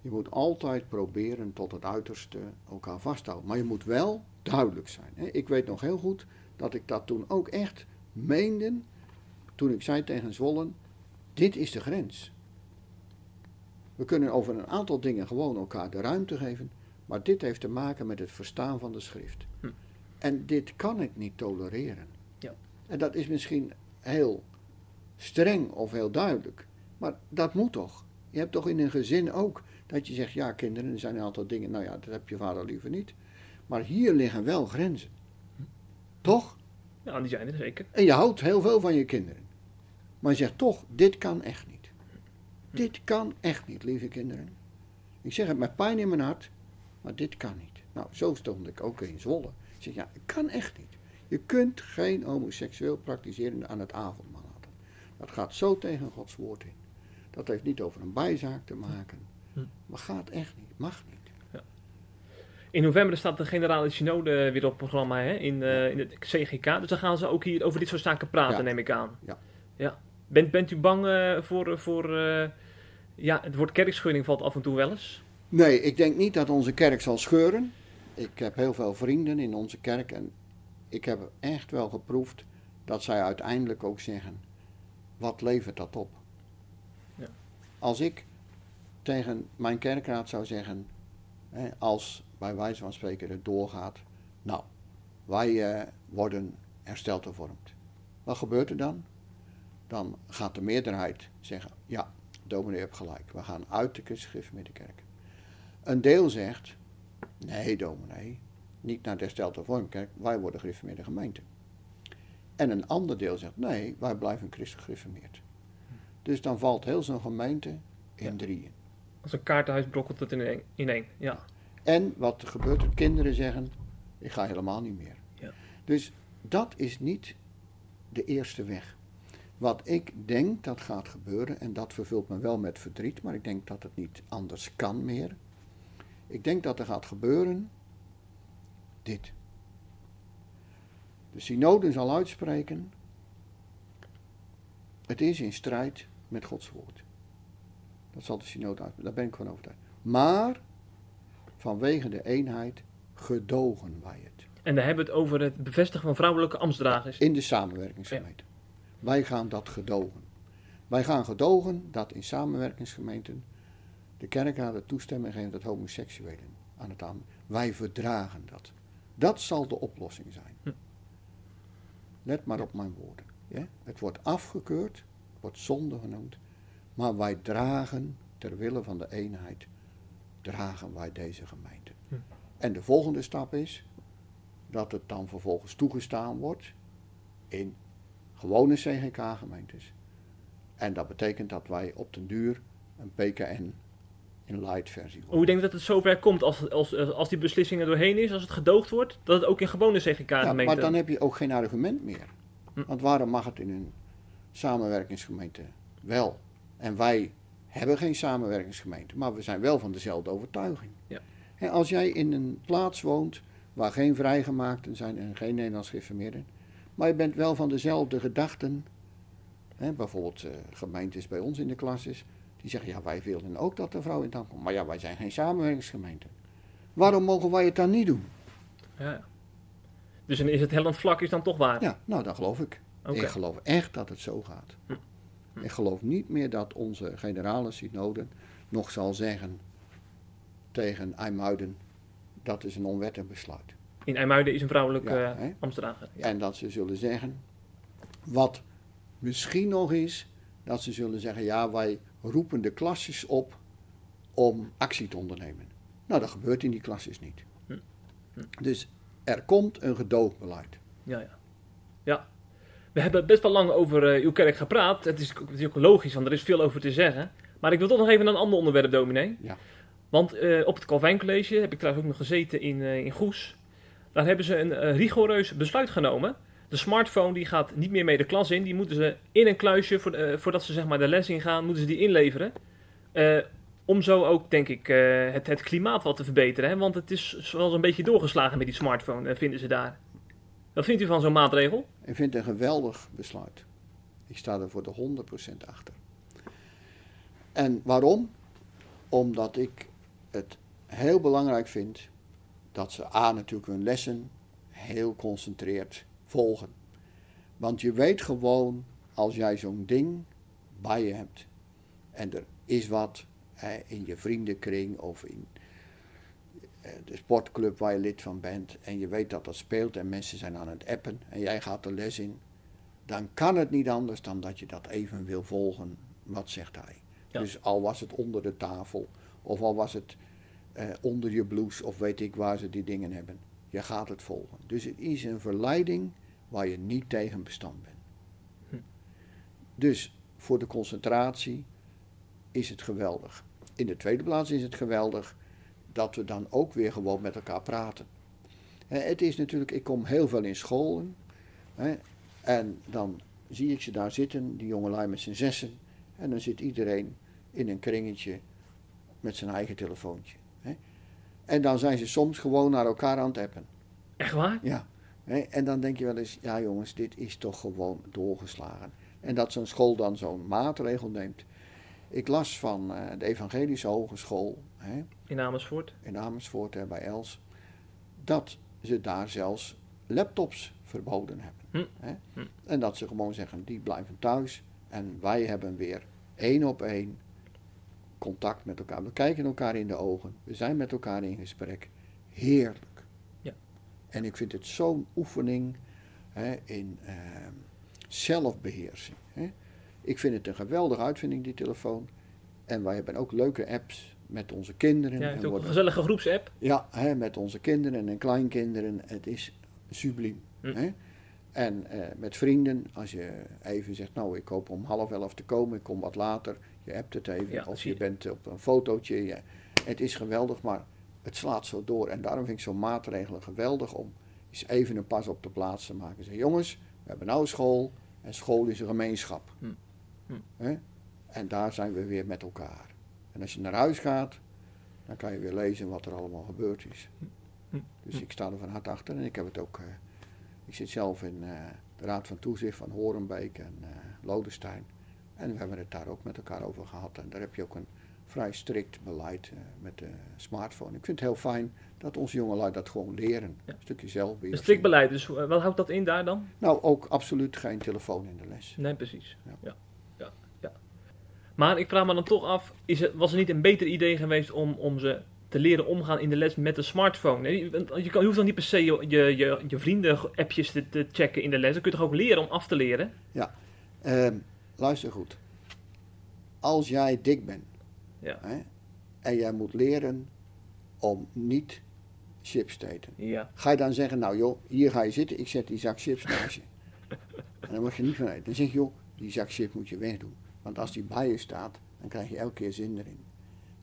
Je moet altijd proberen tot het uiterste elkaar vasthouden. Maar je moet wel duidelijk zijn. Ik weet nog heel goed dat ik dat toen ook echt meende. Toen ik zei tegen Zwollen: Dit is de grens. We kunnen over een aantal dingen gewoon elkaar de ruimte geven. Maar dit heeft te maken met het verstaan van de schrift. Hm. En dit kan ik niet tolereren. Ja. En dat is misschien heel streng of heel duidelijk. Maar dat moet toch? Je hebt toch in een gezin ook dat je zegt, ja kinderen, er zijn een aantal dingen, nou ja, dat heb je vader liever niet. Maar hier liggen wel grenzen. Toch? Ja, die zijn er zeker. En je houdt heel veel van je kinderen. Maar je zegt toch, dit kan echt niet. Dit kan echt niet, lieve kinderen. Ik zeg het met pijn in mijn hart, maar dit kan niet. Nou, zo stond ik ook in Zwolle. Ik zeg, ja, het kan echt niet. Je kunt geen homoseksueel praktiserende aan het avondmaal laten. Dat gaat zo tegen Gods woord in. Dat heeft niet over een bijzaak te maken. Hm. Maar gaat echt niet, mag niet. In november staat de generale synode weer op het programma hè, in, eh, in het CGK. Dus dan gaan ze ook hier over dit soort zaken praten, Ja. neem ik aan. Ja. ja. Bent, bent u bang eh, voor... voor eh, ja, het woord kerkscheuring valt af en toe wel eens. Nee, ik denk niet dat onze kerk zal scheuren. Ik heb heel veel vrienden in onze kerk en ik heb echt wel geproefd dat zij uiteindelijk ook zeggen: wat levert dat op? Ja. Als ik tegen mijn kerkraad zou zeggen, als bij wijze van spreken het doorgaat, nou, wij eh, worden hersteld hervormd. Wat gebeurt er dan? Dan gaat de meerderheid zeggen: ja, dominee hebt gelijk, we gaan uit de christelijke kerk. Een deel zegt, nee dominee, niet naar de Vormkerk, wij worden gereformeerde gemeente. En een ander deel zegt, nee, wij blijven christelijk gereformeerd. Dus dan valt heel zo'n gemeente in Ja. drieën. Als een kaartenhuis brokkelt het in één. In één. Ja. En wat er gebeurt, er kinderen zeggen, ik ga helemaal niet meer. Ja. Dus dat is niet de eerste weg. Wat ik denk dat gaat gebeuren, en dat vervult me wel met verdriet, maar ik denk dat het niet anders kan meer. Ik denk dat er gaat gebeuren dit. De synode zal uitspreken, het is in strijd met Gods woord. Dat zal de synode uitspreken, daar ben ik van overtuigd. Maar vanwege de eenheid gedogen wij het. En dan hebben we het over het bevestigen van vrouwelijke ambtsdragers. In de samenwerkingsgemeente. Wij gaan dat gedogen. Wij gaan gedogen dat in samenwerkingsgemeenten de kerkraden toestemming geven dat homoseksuelen aan het aan. Wij verdragen dat. Dat zal de oplossing zijn. Hm. Let maar op mijn woorden. Ja? Het wordt afgekeurd, wordt zonde genoemd, maar wij dragen ter wille van de eenheid, dragen wij deze gemeente. Hm. En de volgende stap is dat het dan vervolgens toegestaan wordt in gewone CGK-gemeentes. En dat betekent dat wij op den duur een PKN in light versie worden. Hoe denk je dat het zover komt als, als, als die beslissing er doorheen is, als het gedoogd wordt, dat het ook in gewone Ja, CGK-gemeenten... maar dan heb je ook geen argument meer. Hm. Want waarom mag het in een samenwerkingsgemeente wel? En wij hebben geen samenwerkingsgemeente, maar we zijn wel van dezelfde overtuiging. Ja. En als jij in een plaats woont waar geen vrijgemaakten zijn en geen Nederlands geïnformeerden, maar je bent wel van dezelfde gedachten. Hè, bijvoorbeeld eh, gemeentes bij ons in de klas is, die zeggen ja wij willen ook dat de vrouw in het komt. Maar ja, wij zijn geen samenwerkingsgemeente. Waarom mogen wij het dan niet doen? Ja. Dus dan is het hellend vlak is dan toch waar? Ja, nou dat geloof ik. Ik geloof echt dat het zo gaat. Hm. Ik geloof niet meer dat onze generale synode nog zal zeggen tegen IJmuiden, dat is een onwettig besluit. In IJmuiden is een vrouwelijke Ja, eh. Ja. En dat ze zullen zeggen, wat misschien nog is, dat ze zullen zeggen, ja wij roepen de klasses op om actie te ondernemen. Nou, dat gebeurt in die klasses niet. Hm. Hm. Dus er komt een gedoogbeleid. Ja, ja. ja. We hebben best wel lang over eh, uw kerk gepraat. Het is, ook logisch, want er is veel over te zeggen. Maar ik wil toch nog even naar een ander onderwerp, dominee. Ja. Want eh, op het Calvijn College heb ik trouwens ook nog gezeten in, eh, in Goes. Daar hebben ze een rigoureus besluit genomen. De smartphone die gaat niet meer mee de klas in. Die moeten ze in een kluisje, voor, voordat ze zeg maar de les ingaan, moeten ze die inleveren. Om zo ook, denk ik, het, het klimaat wat te verbeteren. Hè? Want het is wel een beetje doorgeslagen met die smartphone, vinden ze daar. Wat vindt u van zo'n maatregel? Ik vind het een geweldig besluit. Ik sta er voor de 100% achter. En waarom? Omdat ik het heel belangrijk vind dat ze A natuurlijk hun lessen heel concentreerd volgen. Want je weet gewoon, als jij zo'n ding bij je hebt en er is wat in je vriendenkring of in de sportclub waar je lid van bent en je weet dat dat speelt en mensen zijn aan het appen en jij gaat de les in, dan kan het niet anders dan dat je dat even wil volgen. Wat zegt hij? Ja. Dus al was het onder de tafel of al was het eh, onder je blouse of weet ik waar ze die dingen hebben. Je gaat het volgen. Dus het is een verleiding waar je niet tegen bestand bent. Hm. Dus voor de concentratie is het geweldig. In de tweede plaats is het geweldig dat we dan ook weer gewoon met elkaar praten. Het is natuurlijk, ik kom heel veel in scholen. Hè, en dan zie ik ze daar zitten, die jongelui met z'n zessen. En dan zit iedereen in een kringetje met zijn eigen telefoontje. Hè. En dan zijn ze soms gewoon naar elkaar aan het appen. Echt waar? Ja. Hè, En dan denk je wel eens, ja jongens, dit is toch gewoon doorgeslagen. En dat zo'n school dan zo'n maatregel neemt. Ik las van eh, de Evangelische Hogeschool hè, In Amersfoort? in Amersfoort hè, bij Els, dat ze daar zelfs laptops verboden hebben. Hm. Hè? Hm. En dat ze gewoon zeggen, die blijven thuis en wij hebben weer één op één contact met elkaar. We kijken elkaar in de ogen, we zijn met elkaar in gesprek. Heerlijk. Ja. En ik vind het zo'n oefening hè, in ehm, zelfbeheersing. Hè? Ik vind het een geweldige uitvinding, die telefoon. En wij hebben ook leuke apps met onze kinderen. Ja, het is ook een gezellige groepsapp. ja, hè, met onze kinderen en kleinkinderen. Het is subliem. Hm. Hè? En eh, met vrienden, als je even zegt, nou ik hoop om half elf te komen, ik kom wat later. Je hebt het even, Ja, of je je. bent op een fotootje. Je, het is geweldig, maar het slaat zo door. En daarom vind ik zo'n maatregelen geweldig om eens even een pas op de plaats te maken. Zeg, jongens, we hebben nou school en school is een gemeenschap. Hm. Hm. En daar zijn we weer met elkaar. En als je naar huis gaat, dan kan je weer lezen wat er allemaal gebeurd is. Hm. Dus ik sta er van harte achter en ik heb het ook. eh, ik zit zelf in eh, de Raad van Toezicht van Horenbeek en eh Lodestein. En we hebben het daar ook met elkaar over gehad. En daar heb je ook een vrij strikt beleid met de smartphone. Ik vind het heel fijn dat onze jongelui dat gewoon leren. Ja. Een stukje zelfbeheersing. Een strikt beleid. Dus wat houdt dat in daar dan? Nou, ook absoluut geen telefoon in de les. Nee, precies. Ja. Maar ik vraag me dan toch af, is het, was het niet een beter idee geweest om, om ze te leren omgaan in de les met een smartphone? Nee, want Je, kan, je hoeft dan niet per se je, je, je, je vrienden-appjes te, te checken in de les. Dan kun je toch ook leren om af te leren? Ehm, luister goed. Als jij dik bent Ja. hè, en jij moet leren om niet chips te eten. Ja. Ga je dan zeggen, nou joh, hier ga je zitten, ik zet die zak chips naast je. en dan mag je niet van eten. Dan zeg je, joh, die zak chips moet je wegdoen. Want als die bij je staat, dan krijg je elke keer zin erin.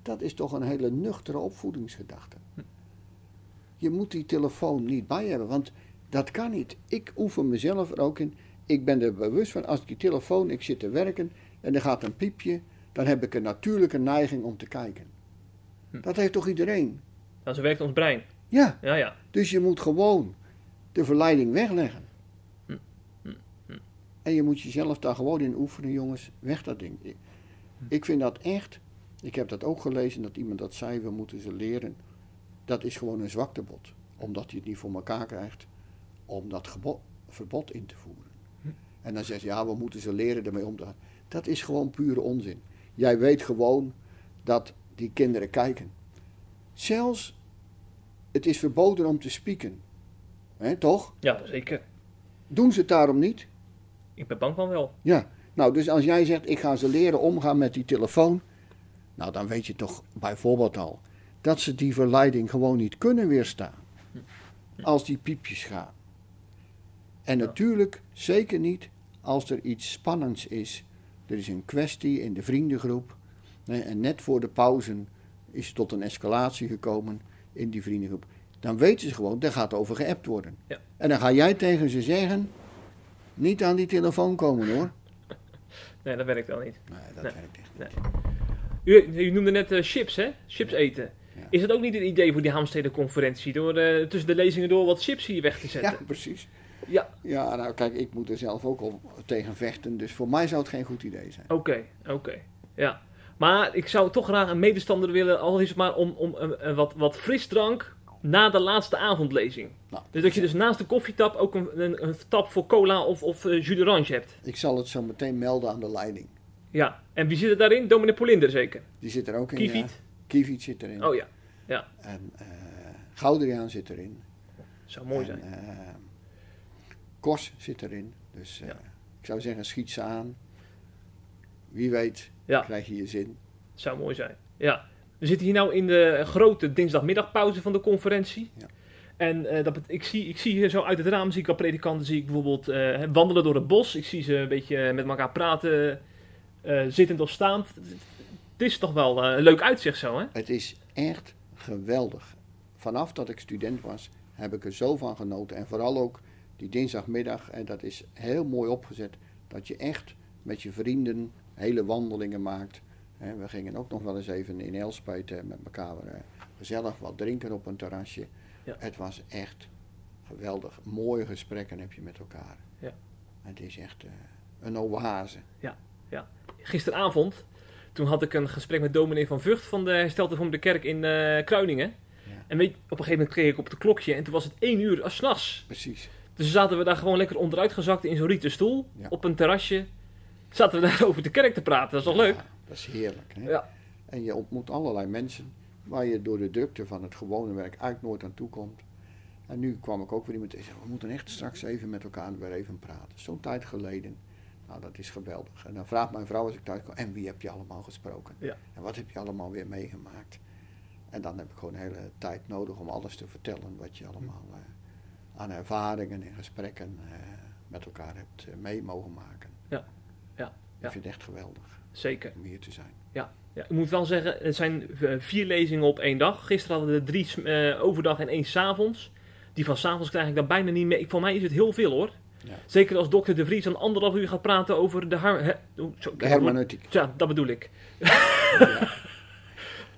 Dat is toch een hele nuchtere opvoedingsgedachte. Je moet die telefoon niet bij hebben, want dat kan niet. Ik oefen mezelf er ook in. Ik ben er bewust van, als ik die telefoon, ik zit te werken en er gaat een piepje, dan heb ik een natuurlijke neiging om te kijken. Hm. Dat heeft toch iedereen? Nou, zo werkt ons brein. Ja, Ja, ja. dus je moet gewoon de verleiding wegleggen. En je moet jezelf daar gewoon in oefenen, jongens. Weg dat ding. Ik- vind dat echt. Ik heb dat ook gelezen dat iemand dat zei. We moeten ze leren. Dat is gewoon een zwaktebod. Omdat je het niet voor elkaar krijgt. Om dat verbod in te voeren. En dan zegt ja, we moeten ze leren ermee om te gaan. Dat is gewoon pure onzin. Jij weet gewoon dat die kinderen kijken. Zelfs, het is verboden om te spieken. Hè, toch? Ja, zeker. Doen ze het daarom niet? Ik ben bang van wel. Ja, nou, dus als jij zegt, ik ga ze leren omgaan met die telefoon, nou, dan weet je toch bijvoorbeeld al dat ze die verleiding gewoon niet kunnen weerstaan. Als die piepjes gaan. En Ja. natuurlijk zeker niet als er iets spannends is. Er is een kwestie in de vriendengroep. hè, En net voor de pauze is het tot een escalatie gekomen in die vriendengroep. Dan weten ze gewoon, daar gaat over geappt worden. Ja. En dan ga jij tegen ze zeggen, niet aan die telefoon komen hoor. Nee, dat werkt wel niet. Nee, dat Nee. werkt echt niet. U, u noemde net eh, chips, hè? Chips eten. Ja. Is het ook niet een idee voor die Haamstede-conferentie? Door eh, tussen de lezingen door wat chips hier weg te Ja, zetten? precies. Ja. Ja, nou kijk, ik moet er zelf ook al tegen vechten. Dus voor mij zou het geen goed idee zijn. Oké, oké. Ja. Maar ik zou toch graag een medestander willen, al is het maar om, om een, een wat, wat frisdrank na de laatste avondlezing. Nou, Dus dat je dus naast de koffietap ook een, een, een tap voor cola of, of eh, jus d'orange hebt. Ik zal het zo meteen melden aan de leiding. Ja. En wie zit er daarin? Dominee Polinder zeker. Die zit er ook in. Kiefiet? Ja. Zit erin. Oh ja, En eh Goudriaan zit erin. zou mooi En, zijn. eh, Kors zit erin. Dus Ja. ik zou zeggen, schiet ze aan. Wie weet, Ja. krijg je je zin. Zou mooi zijn. Ja. We zitten hier nou in de grote dinsdagmiddagpauze van de conferentie. Ja. En eh, dat, ik, zie, ik zie hier zo uit het raam, zie ik al predikanten, zie ik bijvoorbeeld eh, wandelen door het bos. Ik zie ze een beetje met elkaar praten, eh, zittend of staand. Het is toch wel eh, een leuk uitzicht zo, hè? Het is echt geweldig. Vanaf dat ik student was, heb ik er zo van genoten. En vooral ook die dinsdagmiddag. En dat is heel mooi opgezet. Dat je echt met je vrienden hele wandelingen maakt. We gingen ook nog wel eens even in Elspet met elkaar eh, gezellig wat drinken op een terrasje. Ja. Het was echt geweldig. Mooie gesprekken heb je met elkaar. Ja. Het is echt eh, een oase. Gisteravond, toen had ik een gesprek met dominee van Vught van de Herstelte van de Kerk in eh, Kruiningen. Ja. En weet, op een gegeven moment kreeg ik op het klokje en toen was het één uur als 's nachts. Precies. Dus zaten we daar gewoon lekker onderuit gezakt in zo'n rieten stoel. Ja. Op een terrasje. Zaten we daar over de kerk te praten. Dat is toch leuk? Dat is heerlijk. Hè? Ja. En je ontmoet allerlei mensen waar je door de drukte van het gewone werk eigenlijk nooit aan toe komt. En nu kwam ik ook weer iemand en zei, we moeten echt straks even met elkaar weer even praten. Zo'n tijd geleden. Nou, dat is geweldig. En dan vraagt mijn vrouw als ik thuis kom, en wie heb je allemaal gesproken? Ja. En wat heb je allemaal weer meegemaakt? En dan heb ik gewoon een hele tijd nodig om alles te vertellen wat je allemaal eh, aan ervaringen en gesprekken eh, met elkaar hebt eh, mee mogen maken. Ja, ja, ja. Ik vind het echt geweldig Zeker. om hier te zijn. Ja, ja, ik moet wel zeggen, het zijn eh, vier lezingen op één dag. Gisteren hadden we drie eh, overdag en één s'avonds. Die van s'avonds krijg ik dan bijna niet mee. Voor mij is het heel veel hoor. Ja. Zeker als dokter De Vries dan anderhalf uur gaat praten over de, har- he- oh, zo, De hermeneutiek. Ja, dat bedoel ik. Ja.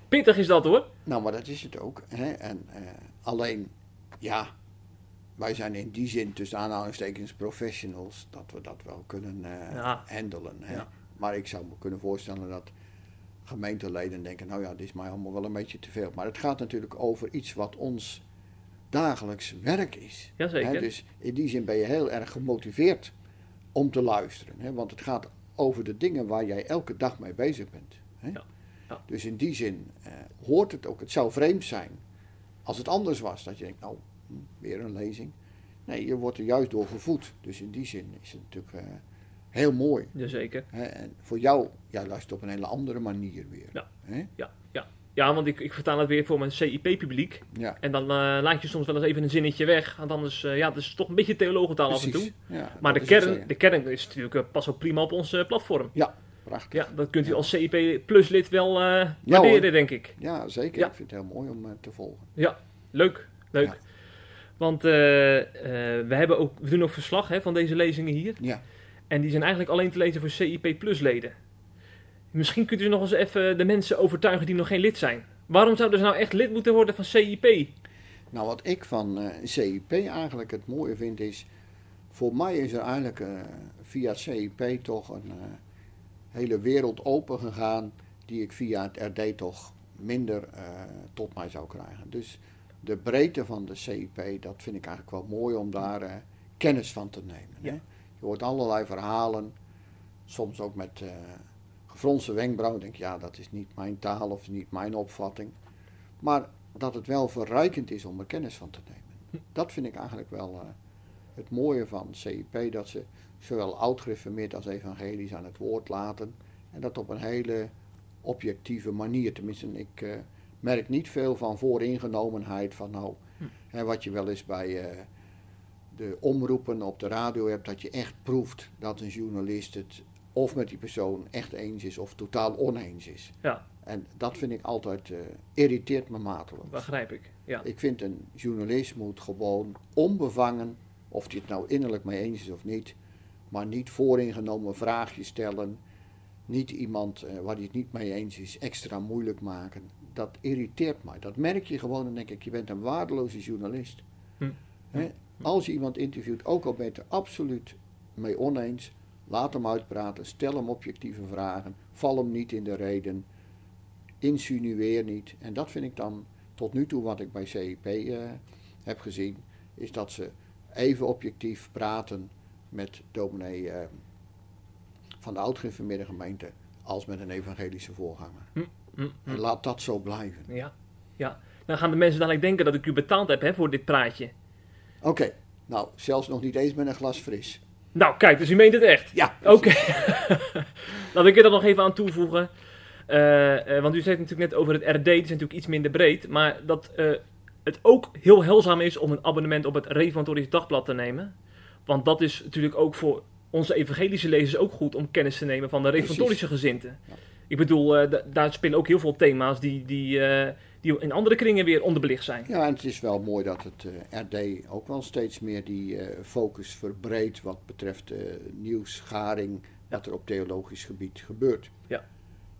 Pittig is dat hoor. Nou, maar dat is het ook. Hè? En eh, alleen, ja, wij zijn in die zin tussen aanhalingstekens professionals, dat we dat wel kunnen eh Ja. handelen. Hè? Ja. Maar ik zou me kunnen voorstellen dat gemeenteleden denken, nou ja, dit is mij allemaal wel een beetje te veel. Maar het gaat natuurlijk over iets wat ons dagelijks werk is. Jazeker. Dus in die zin ben je heel erg gemotiveerd om te luisteren. Want het gaat over de dingen waar jij elke dag mee bezig bent. Ja. Dus in die zin eh, hoort het ook. Het zou vreemd zijn als het anders was. Dat je denkt, nou, hm, weer een lezing. Nee, je wordt er juist door gevoed. Dus in die zin is het natuurlijk eh, heel mooi. Jazeker. En voor jou, jij luistert op een hele andere manier weer. Ja. Ja, ja. ja want ik, ik vertaal het weer voor mijn CIP-publiek. Ja, En dan eh, laat je soms wel eens even een zinnetje weg. Want anders, eh, ja, het is toch een beetje theologentaal af en toe. precies. Ja, Maar de is kern, zeggen. de kern is natuurlijk eh, pas ook prima op ons eh, platform. Ja, prachtig. Ja, dat kunt u Ja. als CIP Plus lid wel eh waarderen, denk ik. Ja, zeker. Ik vind het heel mooi om eh, te volgen. Ja, leuk. Leuk. Want eh, eh, we, hebben ook, we doen ook verslag hè, van deze lezingen hier. Ja. En die zijn eigenlijk alleen te lezen voor CIP Plus leden. Misschien kunt u nog eens even de mensen overtuigen die nog geen lid zijn. Waarom zouden ze nou echt lid moeten worden van CIP? Nou, wat ik van eh, CIP eigenlijk het mooie vind is, voor mij is er eigenlijk eh, via CIP toch een eh, hele wereld open gegaan die ik via het RD toch minder eh, tot mij zou krijgen. Dus de breedte van de CIP, dat vind ik eigenlijk wel mooi om daar kennis van te nemen. Ja. Hè? Je hoort allerlei verhalen, soms ook met eh gefronste wenkbrauwen. Denk je, ja, dat is niet mijn taal of niet mijn opvatting. Maar dat het wel verrijkend is om er kennis van te nemen. Dat vind ik eigenlijk wel eh, het mooie van CIP, dat ze zowel oud-gereformeerd als evangelisch aan het woord laten. En dat op een hele objectieve manier. Tenminste, ik eh, merk niet veel van vooringenomenheid van nou, hè, wat je wel eens bij de omroepen op de radio hebt, dat je echt proeft dat een journalist het of met die persoon echt eens is of totaal oneens is. Ja, En dat vind ik altijd, eh, irriteert me mateloos. begrijp ik. Ja, Ik vind een journalist moet gewoon onbevangen, of hij het nou innerlijk mee eens is of niet, maar niet vooringenomen vraagjes stellen. Niet iemand eh, waar hij het niet mee eens is extra moeilijk maken. Dat irriteert mij. Dat merk je gewoon en denk ik, je bent een waardeloze journalist. Hm. Hè? Als je iemand interviewt, ook al ben je het er absoluut mee oneens, laat hem uitpraten, stel hem objectieve vragen, val hem niet in de reden, insinueer niet. En dat vind ik dan tot nu toe wat ik bij CIP eh, heb gezien, is dat ze even objectief praten met dominee eh, van de oud-gereformeerde gemeente als met een evangelische voorganger. Hm, hm. En laat dat zo blijven. ja, ja. Dan gaan de mensen dadelijk denken dat ik u betaald heb hè, voor dit praatje. Oké, nou, zelfs nog niet eens met een glas fris. Nou, kijk, dus u meent het echt. Ja, Oké. Laat ik er dan nog even aan toevoegen. Eh, eh, want u zei het natuurlijk net over het RD, die is natuurlijk iets minder breed. Maar dat eh, het ook heel heilzaam is om een abonnement op het Reformatorisch Dagblad te nemen. Want dat is natuurlijk ook voor onze evangelische lezers ook goed om kennis te nemen van de reformatorische gezinten. Ja. Ik bedoel, da- daar spelen ook heel veel thema's die, die, die in andere kringen weer onderbelicht zijn. Ja, en het is wel mooi dat het eh, RD ook wel steeds meer die eh, focus verbreedt wat betreft eh nieuwsgaring, wat er op theologisch gebied gebeurt. Ja.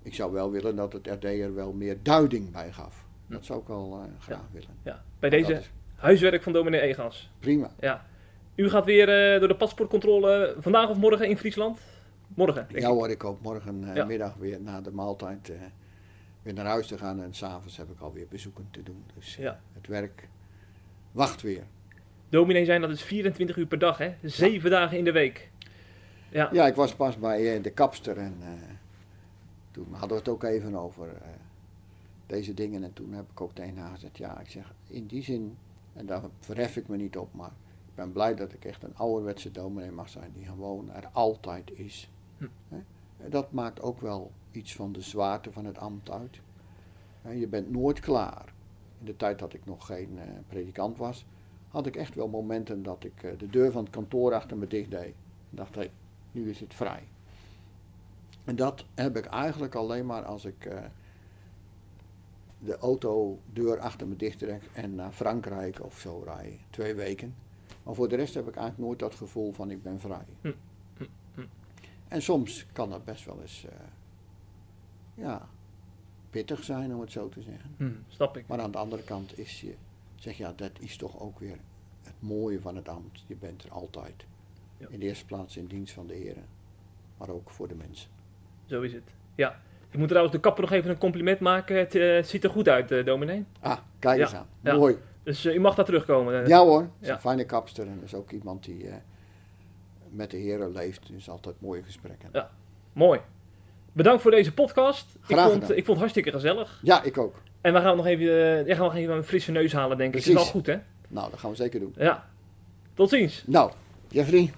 Ik zou wel willen dat het RD er wel meer duiding bij gaf. Hm. Dat zou ik wel graag willen. Ja, bij Maar deze is huiswerk van dominee Egans. prima. Ja. U gaat weer door de paspoortcontrole vandaag of morgen in Friesland? Morgen, denk Ja ik. hoor, ik hoop morgen eh, Ja. middag weer na de maaltijd weer naar huis te gaan. En s'avonds heb ik alweer bezoeken te doen. Dus eh, Ja. het werk wacht weer. Dominee zijn, dat is 24 uur per dag, hè? Zeven dagen in de week. Ja, Ja, ik was pas bij eh, de kapster en eh, toen hadden we het ook even over deze dingen. En toen heb ik ook tegen haar gezegd, ja, ik zeg, in die zin, en daar verhef ik me niet op, maar ik ben blij dat ik echt een ouderwetse dominee mag zijn die gewoon er altijd is. Hm. Dat maakt ook wel iets van de zwaarte van het ambt uit. Je bent nooit klaar. In de tijd dat ik nog geen eh, predikant was, had ik echt wel momenten dat ik eh, de deur van het kantoor achter me dicht deed. En dacht, hé, nu is het vrij. En dat heb ik eigenlijk alleen maar als ik eh, de autodeur achter me dicht trek en naar Frankrijk of zo rij. Twee weken. Maar voor de rest heb ik eigenlijk nooit dat gevoel van ik ben vrij. Hm. En soms kan dat best wel eens, eh, ja, pittig zijn om het zo te zeggen. Hm, snap ik. Maar aan de andere kant is je, zeg ja, dat is toch ook weer het mooie van het ambt. Je bent er altijd. Ja. In de eerste plaats in dienst van de heren, maar ook voor de mensen. Zo is het. Ja. Ik moet trouwens de kapper nog even een compliment maken. Het eh, ziet er goed uit, eh dominee. Ah, kijk eens aan. ja. Mooi. Dus eh, u mag daar terugkomen. Ja hoor, is een fijne kapster en is ook iemand die met de heren leeft. Dus altijd mooie gesprekken. Ja. Mooi. Bedankt voor deze podcast. Ik Graag vond, gedaan. ik vond het hartstikke gezellig. Ja, ik ook. En we gaan nog even, eh, ja, gaan nog even een frisse neus halen, denk ik. Dat is Precies. wel goed, hè? Nou, dat gaan we zeker doen. Ja. Tot ziens. Nou, Jeffrey,